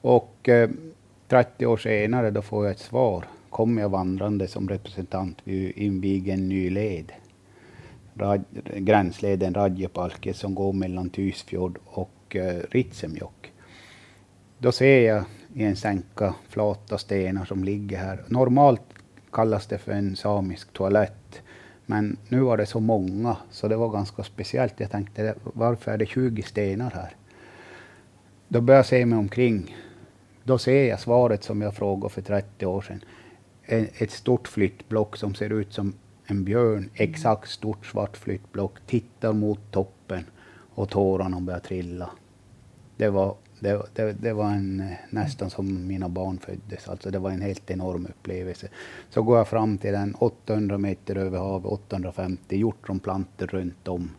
Och eh, 30 år senare då får jag ett svar. Kom jag vandrande som representant vid invigen en ny led. Rad, gränsleden Radjepalke som går mellan Tysfjord och eh, Ritsemjokk. Då ser jag i en sänka flata stenar som ligger här. Normalt kallas det för en samisk toalett. Men nu var det så många så det var ganska speciellt. Jag tänkte varför är det 20 stenar här? Då började jag se mig omkring. Då ser jag svaret som jag frågade för 30 år sedan. Ett stort flyttblock som ser ut som en björn, exakt stort svart flyttblock, tittar mot toppen och tårarna börjar trilla. Det var, det, det, det var en, eh, nästan som mina barn föddes, alltså det var en helt enorm upplevelse. Så går jag fram till den 800 meter över havet, 850 hjortronplantor runt om.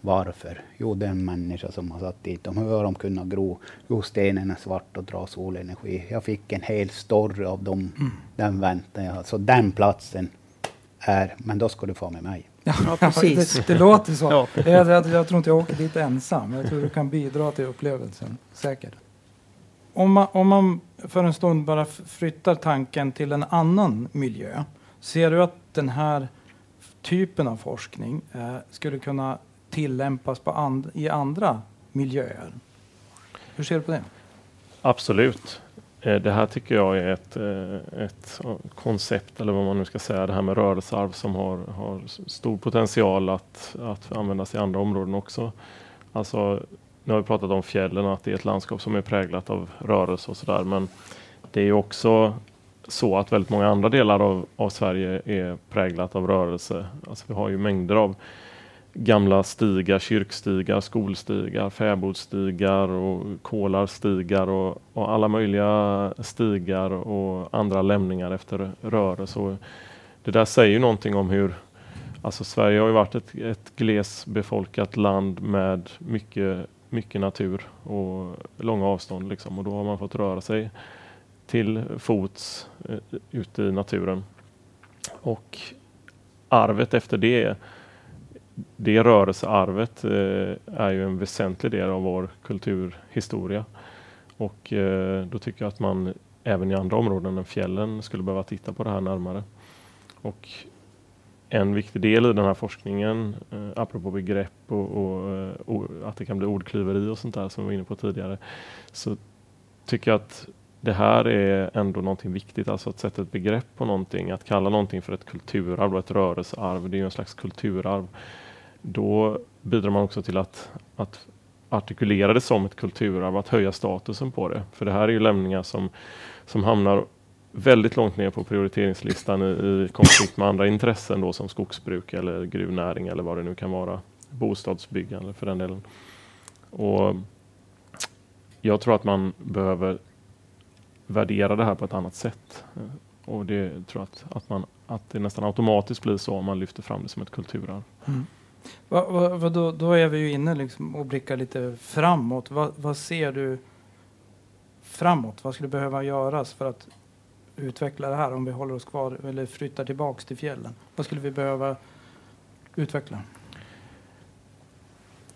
Varför? Jo, det är en människa som har satt dit dem. Hur har de kunnat gro? Jo, stenen är svart och drar solenergi. Jag fick en hel story av dem. Den väntan jag hade. Så den platsen är, men då ska du få med mig. [laughs] Ja, precis. det, det låter så. [laughs] Ja. Jag, jag, jag tror inte jag åker dit ensam. Jag tror du kan bidra till upplevelsen. Säkert. Om man, om man för en stund bara flyttar tanken till en annan miljö. Ser du att den här typen av forskning eh, skulle kunna tillämpas på and, i andra miljöer? Hur ser du på det? Absolut. Eh, det här tycker jag är ett, eh, ett koncept, eller vad man nu ska säga, det här med rörelsearv som har, har stor potential att, att användas i andra områden också. Alltså, nu har vi pratat om fjällen, att det är ett landskap som är präglat av rörelse och sådär, men det är ju också så att väldigt många andra delar av, av Sverige är präglat av rörelse. Alltså vi har ju mängder av gamla stigar, kyrkstigar, skolstigar, fäbodstigar, och kolarstigar och, och alla möjliga stigar och andra lämningar efter rörelse. Och det där säger ju någonting om hur Alltså Sverige har ju varit ett, ett glesbefolkat land med mycket, mycket natur och långa avstånd liksom. och då har man fått röra sig till fots eh, ute i naturen. Och arvet efter det det rörelsearvet eh, är ju en väsentlig del av vår kulturhistoria. Och eh, då tycker jag att man även i andra områden än fjällen skulle behöva titta på det här närmare. Och en viktig del i den här forskningen, eh, apropå begrepp och, och, eh, och, att det kan bli ordklyveri och sånt där som vi var inne på tidigare, så tycker jag att det här är ändå någonting viktigt, alltså att sätta ett begrepp på någonting, att kalla någonting för ett kulturarv och ett rörelsearv, det är ju en slags kulturarv. Då bidrar man också till att, att artikulera det som ett kulturarv, att höja statusen på det. För det här är ju lämningar som, som hamnar väldigt långt ner på prioriteringslistan i, i konflikt med andra intressen då som skogsbruk eller gruvnäring eller vad det nu kan vara. Bostadsbyggande för den delen. Och jag tror att man behöver värdera det här på ett annat sätt. Och det tror jag att, att, man, att det nästan automatiskt blir så om man lyfter fram det som ett kulturarv. Mm. Va, va, va, då, då är vi ju inne liksom och blickar lite framåt. Va, vad ser du framåt? Vad skulle behöva göras för att utveckla det här om vi håller oss kvar eller flyttar tillbaks till fjällen? Vad skulle vi behöva utveckla?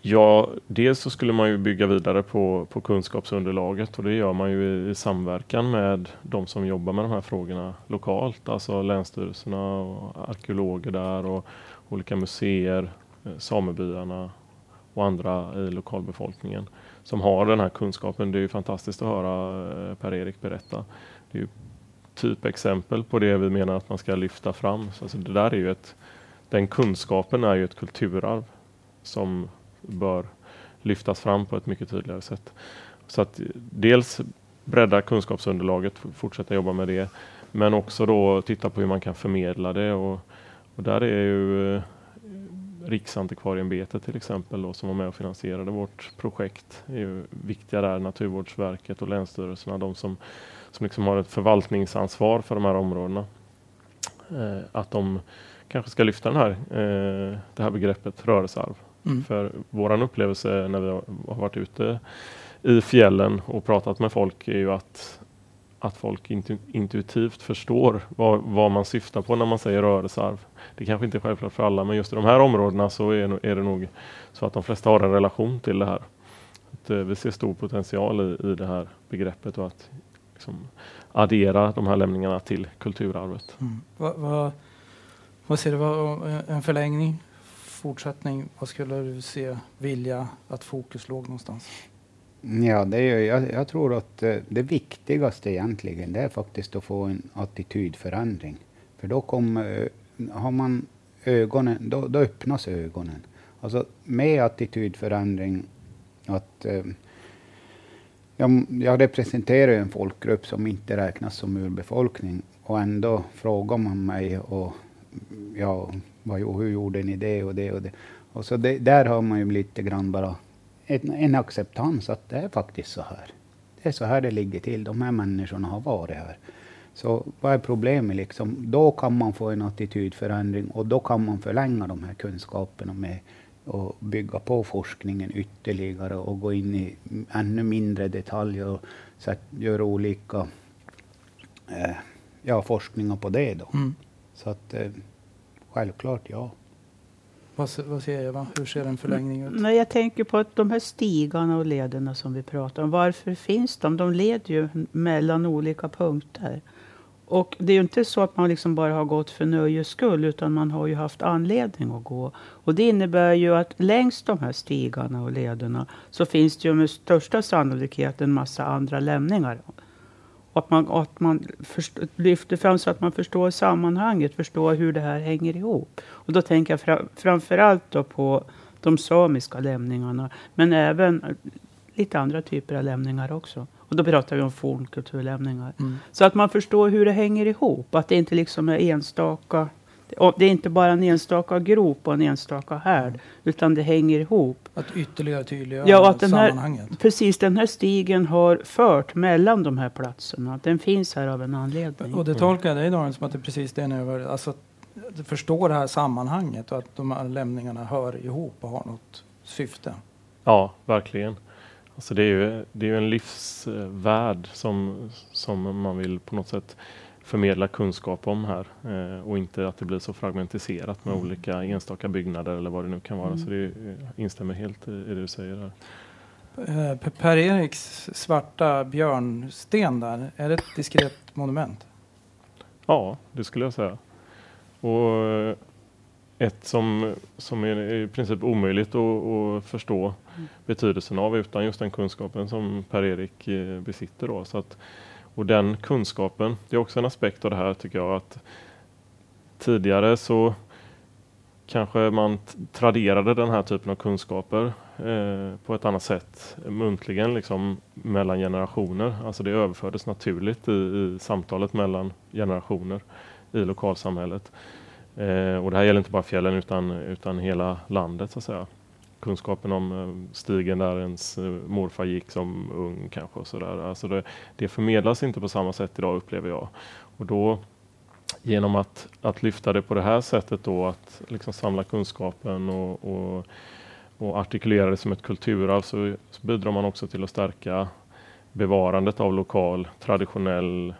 Ja, dels så skulle man ju bygga vidare på, på kunskapsunderlaget och det gör man ju i, i samverkan med de som jobbar med de här frågorna lokalt, alltså länsstyrelserna och arkeologer där och olika museer, Eh, samebyarna och andra i lokalbefolkningen som har den här kunskapen. Det är ju fantastiskt att höra eh, Per-Erik berätta. Det är ju typexempel på det vi menar att man ska lyfta fram. Så alltså det där är ju ett, den kunskapen är ju ett kulturarv som bör lyftas fram på ett mycket tydligare sätt. Så att dels bredda kunskapsunderlaget, fortsätta jobba med det. Men också då titta på hur man kan förmedla det. Och, och där är ju eh, Riksantikvarieämbetet till exempel då, som var med och finansierade vårt projekt är ju viktiga där, Naturvårdsverket och Länsstyrelserna, de som, som liksom har ett förvaltningsansvar för de här områdena. Eh, att de kanske ska lyfta den här, eh, det här begreppet rörelsearv. Mm. För våran upplevelse när vi har varit ute i fjällen och pratat med folk är ju att att folk intuitivt förstår vad, vad, man syftar på när man säger rörelsearv. Det kanske inte är självklart för alla men just i de här områdena så är, är det nog så att de flesta har en relation till det här. Att, eh, vi ser stor potential i, i det här begreppet och att liksom, addera de här lämningarna till kulturarvet. Mm. Vad, va, vad ser du, va, eh, en förlängning, fortsättning, vad skulle du se, vilja att fokus låg någonstans? Ja, det är, jag, jag tror att eh, det viktigaste egentligen det är faktiskt att få en attitydförändring. För då kommer, eh, har man ögonen, då, då öppnas ögonen. Alltså med attitydförändring, att eh, jag, jag representerar en folkgrupp som inte räknas som urbefolkning och ändå frågar man mig och ja, vad, hur gjorde ni det och det och det. Och så det, där har man ju lite grann bara en, en acceptans att det är faktiskt så här. Det är så här det ligger till. De här människorna har varit här. Så vad är problemet? Liksom? Då kan man få en attitydförändring och då kan man förlänga de här kunskaperna med att bygga på forskningen ytterligare och gå in i ännu mindre detaljer och göra olika eh, ja, forskningar på det. Då. Mm. Så att eh, självklart ja. Vad, vad säger Eva? Hur ser en förlängning ut? Nej, jag tänker på att de här stigarna och lederna som vi pratar om. Varför finns de? De leder ju mellan olika punkter. Och det är ju inte så att man liksom bara har gått för nöjes skull, utan man har ju haft anledning att gå. Och det innebär ju att längs de här stigarna och lederna så finns det ju med största sannolikhet en massa andra lämningar. Att man, att man lyfter fram så att man förstår sammanhanget, förstår hur det här hänger ihop. Och då tänker jag fra, framförallt då på de samiska lämningarna, men även lite andra typer av lämningar också. Och då pratar vi om fornkulturlämningar. Mm. Så att man förstår hur det hänger ihop, att det inte liksom är enstaka det är inte bara en enstaka grop och en enstaka härd, utan det hänger ihop. Att ytterligare tydliggöra ja, att den sammanhanget. Här, precis, den här stigen har fört mellan de här platserna. Den finns här av en anledning. Och det tolkar jag dig Daniel som att det är precis det ni över, alltså att förstå det här sammanhanget och att de här lämningarna hör ihop och har något syfte. Ja, verkligen. Alltså det är ju, det är en livsvärld som, som man vill på något sätt förmedla kunskap om här eh, och inte att det blir så fragmentiserat med mm. olika enstaka byggnader eller vad det nu kan vara. Mm. Så det eh, instämmer helt i, i det du säger här. Eh, Per-Eriks svarta björnsten där, är det ett diskret monument? Ja, det skulle jag säga. Och eh, ett som, som är i princip omöjligt att, att förstå mm. betydelsen av utan just den kunskapen som Per-Erik besitter. Då. Så att, och den kunskapen, det är också en aspekt av det här tycker jag att tidigare så kanske man traderade den här typen av kunskaper eh, på ett annat sätt muntligen liksom mellan generationer. Alltså det överfördes naturligt i, i samtalet mellan generationer i lokalsamhället. Eh, och det här gäller inte bara fjällen utan, utan hela landet så att säga kunskapen om eh, stigen där ens eh, morfar gick som ung kanske. Och så där. Alltså det, det förmedlas inte på samma sätt idag upplever jag. Och då genom att, att lyfta det på det här sättet då, att liksom samla kunskapen och, och, och artikulera det som ett kulturarv så, så bidrar man också till att stärka bevarandet av lokal traditionell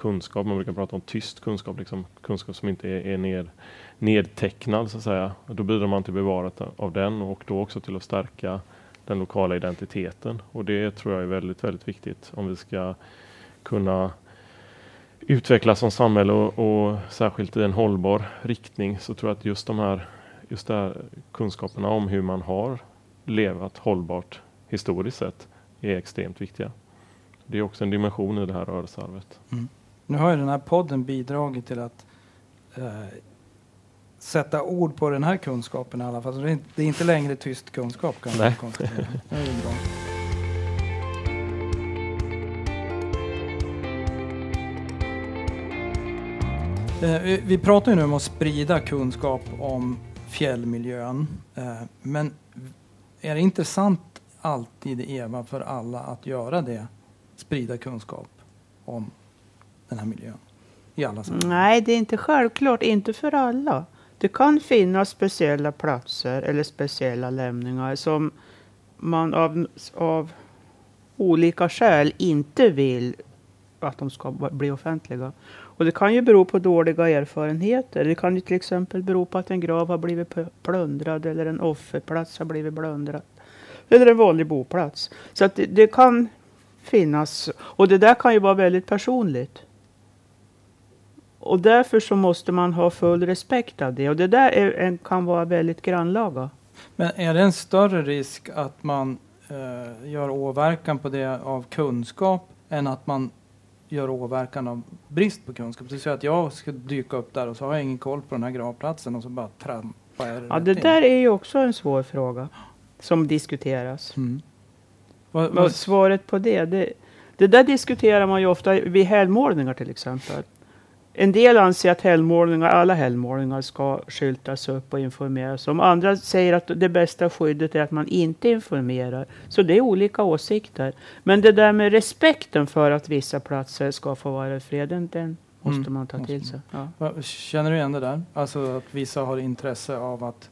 kunskap. Man brukar prata om tyst kunskap, liksom kunskap som inte är, är ned, nedtecknad så att säga. Då bidrar man till bevarandet av den och då också till att stärka den lokala identiteten. Och det tror jag är väldigt, väldigt viktigt om vi ska kunna utvecklas som samhälle och, och, särskilt i en hållbar riktning så tror jag att just de här, just där kunskaperna om hur man har levat hållbart historiskt sett är extremt viktiga. Det är också en dimension i det här rörelsearvet. Mm. Nu har ju den här podden bidragit till att eh, sätta ord på den här kunskapen i alla fall. Så det, är inte, det är inte längre tyst kunskap kan man. [laughs] Det är bra. Eh, vi pratar ju nu om att sprida kunskap om fjällmiljön. Eh, men är det intressant alltid, Eva, för alla att göra det? Sprida kunskap om den här miljön? I alla sammanhang? Nej, det är inte självklart. Inte för alla. Det kan finnas speciella platser eller speciella lämningar som man av, av olika skäl inte vill att de ska bli offentliga. Och det kan ju bero på dåliga erfarenheter. Det kan ju till exempel bero på att en grav har blivit plundrad eller en offerplats har blivit plundrad. Eller en vanlig boplats. Så att det, det kan finnas. Och det där kan ju vara väldigt personligt. Och därför så måste man ha full respekt av det. Och det där är, kan vara väldigt grannlaga. Men är det en större risk att man eh, gör åverkan på det av kunskap än att man gör åverkan av brist på kunskap? Det vill säga att jag ska dyka upp där och så har jag ingen koll på den här gravplatsen och så bara trampar jag Ja, det där är ju också en svår fråga som diskuteras. Mm. Vad, vad... Svaret på det, det, det där diskuterar man ju ofta vid helgmålningar till exempel. En del anser att helgmålningar, alla helgmålningar ska skyltas upp och informeras om. Andra säger att det bästa skyddet är att man inte informerar. Så det är olika åsikter. Men det där med respekten för att vissa platser ska få vara i fred, den, den måste mm. man ta till sig. Ja. Känner du igen det där? Alltså att vissa har intresse av att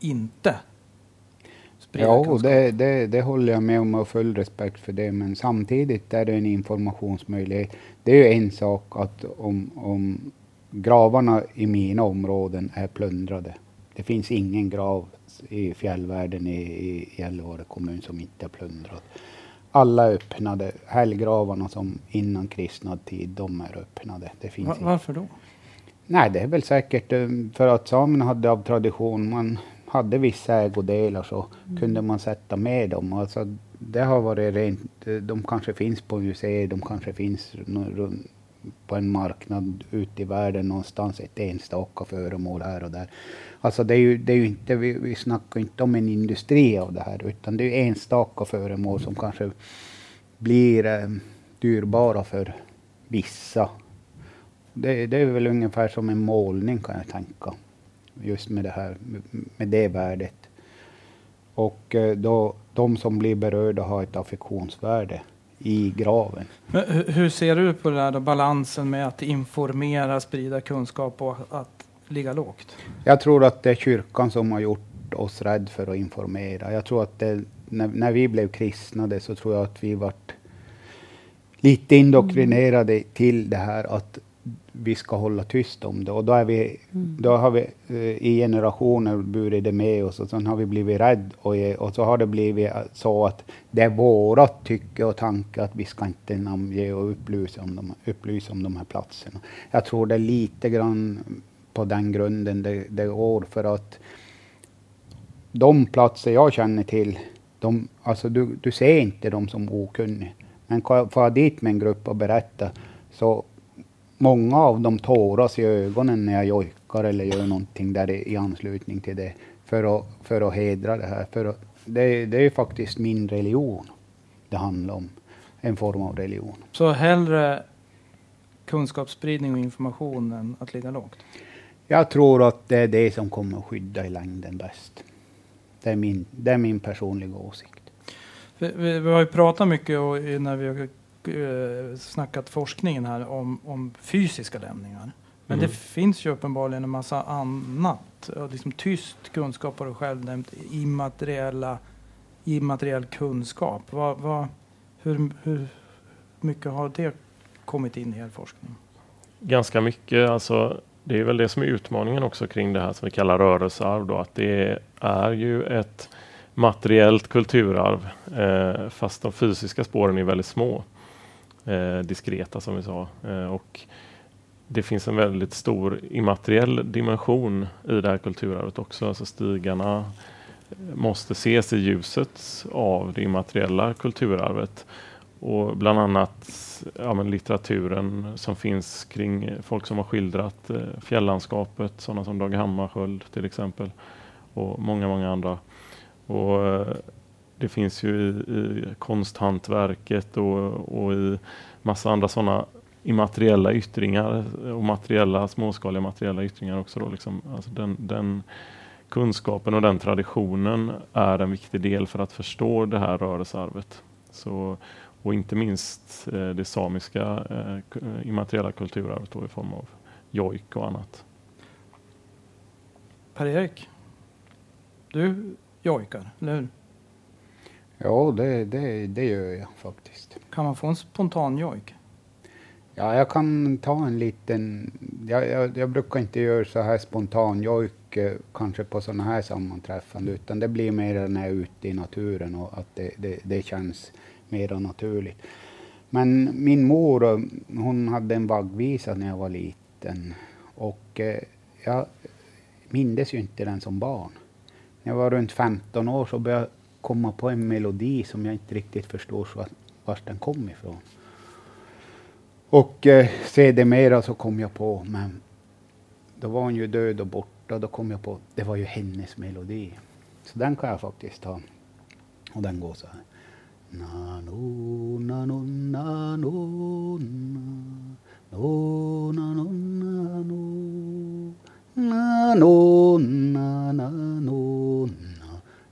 inte Ja, det, det, det håller jag med om och full respekt för det. Men samtidigt är det en informationsmöjlighet. Det är ju en sak att om, om gravarna i mina områden är plundrade. Det finns ingen grav i fjällvärlden i, i Gällivare kommun som inte är plundrad. Alla öppnade. Hällgravarna som innan kristnad tid, de är öppnade. Det finns Var, varför då? Nej, det är väl säkert eh, för att samerna hade av tradition, man hade vissa ägodelar så mm. kunde man sätta med dem. Alltså, det har varit rent, de kanske finns på museer, de kanske finns på en marknad ute i världen någonstans, ett enstaka föremål här och där. Alltså det är ju, det är ju inte, vi, vi snackar inte om en industri av det här, utan det är enstaka föremål som kanske blir eh, dyrbara för vissa. Det, det är väl ungefär som en målning kan jag tänka just med det här, med det värdet. Och eh, då, de som blir berörda har ett affektionsvärde i graven. Men hur ser du på det där då, balansen med att informera, sprida kunskap och att ligga lågt? Jag tror att det är kyrkan som har gjort oss rädda för att informera. Jag tror att det, när, när vi blev kristnade så tror jag att vi vart lite indoktrinerade mm. till det här att vi ska hålla tyst om det. Och då, är vi, mm. då har vi uh, i generationer burit det med oss och sen har vi blivit rädda och, och så har det blivit så att det är vårat tycke och tanke att vi ska inte namnge och upplysa om, de, upplysa om de här platserna. Jag tror det är lite grann på den grunden det, det går för att de platser jag känner till, de, alltså du, du ser inte dem som okunniga. Men får jag dit med en grupp och berätta så många av dem tåras i ögonen när jag jojkar eller gör någonting där i anslutning till det för att, för att hedra det här. För att, det, det är faktiskt min religion det handlar om, en form av religion. Så hellre kunskapsspridning och information än att ligga lågt? Jag tror att det är det som kommer att skydda i längden bäst. Det är min, det är min personliga åsikt. Vi, vi, vi har ju pratat mycket och när vi har snackat forskningen här om, om fysiska lämningar. Men mm. det finns ju uppenbarligen en massa annat. Liksom tyst kunskap har du själv nämnt. Immateriella, immateriell kunskap. Vad, vad, hur, hur mycket har det kommit in i er forskning? Ganska mycket. Alltså, det är väl det som är utmaningen också kring det här som vi kallar rörelsearv. Då, att det är ju ett materiellt kulturarv eh, fast de fysiska spåren är väldigt små eh, diskreta som vi sa. Eh, och det finns en väldigt stor immateriell dimension i det här kulturarvet också. Alltså stigarna måste ses i ljuset av det immateriella kulturarvet. Och bland annat ja, litteraturen som finns kring folk som har skildrat eh, fjällandskapet, sådana som Dag Hammarskjöld till exempel. Och många, många andra. Och eh, det finns ju i, i konsthantverket och, och i massa andra sådana immateriella yttringar och materiella, småskaliga materiella yttringar också. Då, liksom. alltså den, den kunskapen och den traditionen är en viktig del för att förstå det här rörelsearvet. Så, och inte minst eh, det samiska eh, eh immateriella kulturarvet då, i form av jojk och annat. Per-Erik, du jojkar, eller hur? Ja, det, det, det gör jag faktiskt. Kan man få en spontan jojk? Ja, jag kan ta en liten... Jag, jag, jag brukar inte göra så här spontan jojk eh, kanske på sådana här sammanträffanden, utan det blir mer när jag är ute i naturen och att det, det, det känns mer naturligt. Men min mor, hon hade en vaggvisa när jag var liten och eh, jag mindes ju inte den som barn. När jag var runt 15 år så började komma på en melodi som jag inte riktigt förstår var den kom ifrån. Och eh, sedermera så kom jag på, men då var hon ju död och borta. Då kom jag på, det var ju hennes melodi. Så den kan jag faktiskt ta. Och den går så här. Na no na no na no na no na no na no na no na na no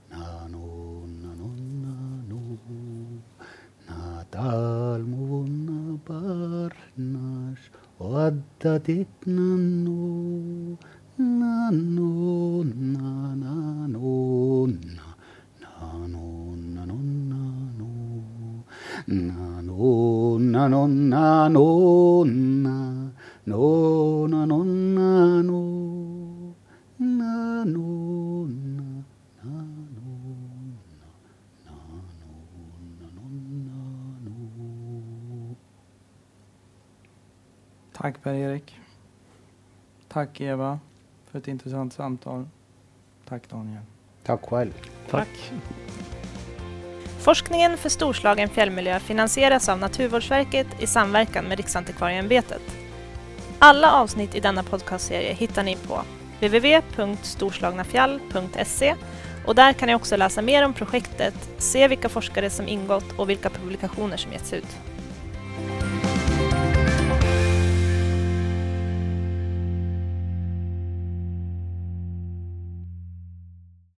na no na no na talmuvunna parnas oddatit nanu nanu na na no na na no na no na Tack Per-Erik. Tack Eva för ett intressant samtal. Tack Daniel. Tack själv. Tack! Forskningen för Storslagen fjällmiljö finansieras av Naturvårdsverket i samverkan med Riksantikvarieämbetet. Alla avsnitt i denna podcastserie hittar ni på www.storslagnafjall.se och där kan ni också läsa mer om projektet, se vilka forskare som ingått och vilka publikationer som getts ut.